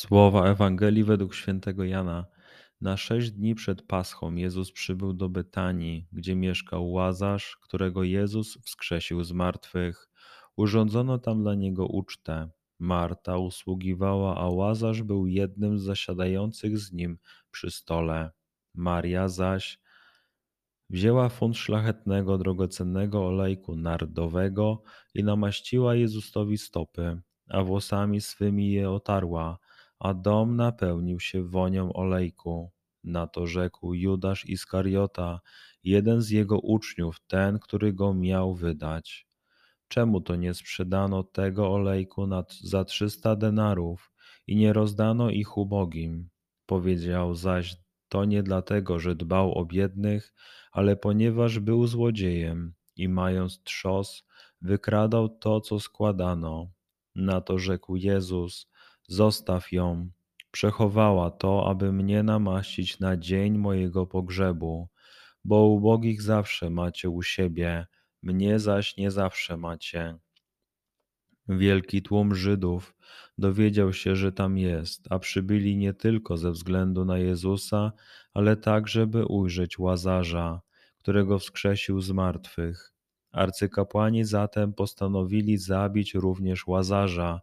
Słowa Ewangelii według świętego Jana. Na sześć dni przed Paschą Jezus przybył do Betanii, gdzie mieszkał Łazarz, którego Jezus wskrzesił z martwych. Urządzono tam dla niego ucztę. Marta usługiwała, a Łazarz był jednym z zasiadających z nim przy stole. Maria zaś wzięła funt szlachetnego, drogocennego olejku nardowego i namaściła Jezusowi stopy, a włosami swymi je otarła a dom napełnił się wonią olejku. Na to rzekł Judasz Iskariota, jeden z jego uczniów, ten, który go miał wydać. Czemu to nie sprzedano tego olejku za trzysta denarów i nie rozdano ich ubogim? Powiedział zaś to nie dlatego, że dbał o biednych, ale ponieważ był złodziejem i mając trzos, wykradał to, co składano. Na to rzekł Jezus, Zostaw ją, przechowała to, aby mnie namaścić na dzień mojego pogrzebu, bo ubogich zawsze macie u siebie, mnie zaś nie zawsze macie. Wielki tłum Żydów dowiedział się, że tam jest, a przybyli nie tylko ze względu na Jezusa, ale także, by ujrzeć Łazarza, którego wskrzesił z martwych. Arcykapłani zatem postanowili zabić również Łazarza,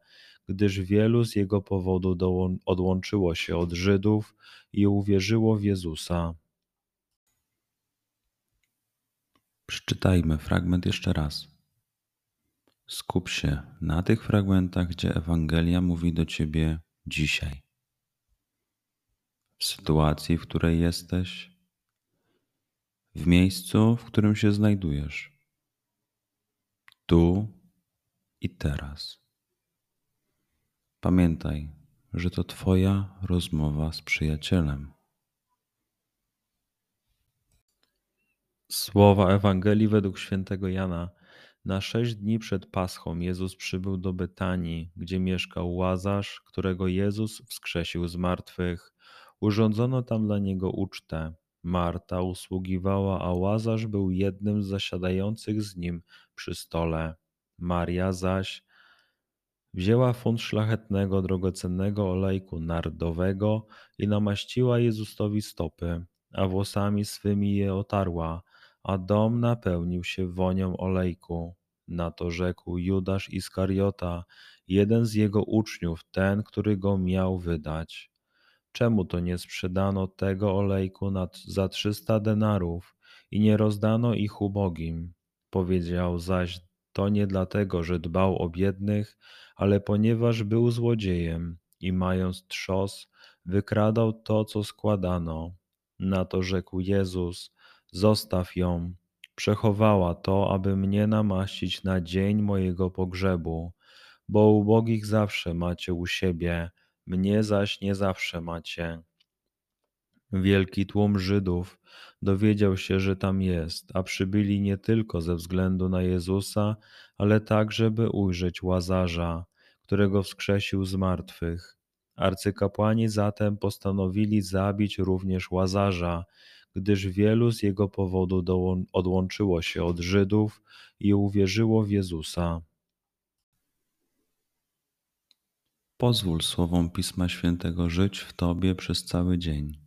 gdyż wielu z jego powodu odłączyło się od Żydów i uwierzyło w Jezusa. Przeczytajmy fragment jeszcze raz. Skup się na tych fragmentach, gdzie Ewangelia mówi do ciebie dzisiaj. W sytuacji, w której jesteś, w miejscu, w którym się znajdujesz, tu i teraz. Pamiętaj, że to Twoja rozmowa z przyjacielem. Słowa Ewangelii według świętego Jana. Na sześć dni przed Paschą Jezus przybył do Betanii, gdzie mieszkał Łazarz, którego Jezus wskrzesił z martwych. Urządzono tam dla niego ucztę. Marta usługiwała, a Łazarz był jednym z zasiadających z nim przy stole. Maria zaś Wzięła funt szlachetnego, drogocennego olejku nardowego i namaściła Jezusowi stopy, a włosami swymi je otarła, a dom napełnił się wonią olejku. Na to rzekł Judasz Iskariota, jeden z jego uczniów, ten, który go miał wydać. Czemu to nie sprzedano tego olejku za trzysta denarów i nie rozdano ich ubogim? Powiedział zaś to nie dlatego, że dbał o biednych, ale ponieważ był złodziejem i mając trzos, wykradał to, co składano. Na to rzekł Jezus: Zostaw ją, przechowała to, aby mnie namaścić na dzień mojego pogrzebu, bo ubogich zawsze macie u siebie, mnie zaś nie zawsze macie. Wielki tłum Żydów dowiedział się, że tam jest, a przybyli nie tylko ze względu na Jezusa, ale także, by ujrzeć Łazarza, którego wskrzesił z martwych. Arcykapłani zatem postanowili zabić również Łazarza, gdyż wielu z jego powodu odłączyło się od Żydów i uwierzyło w Jezusa. Pozwól słowom Pisma Świętego żyć w Tobie przez cały dzień.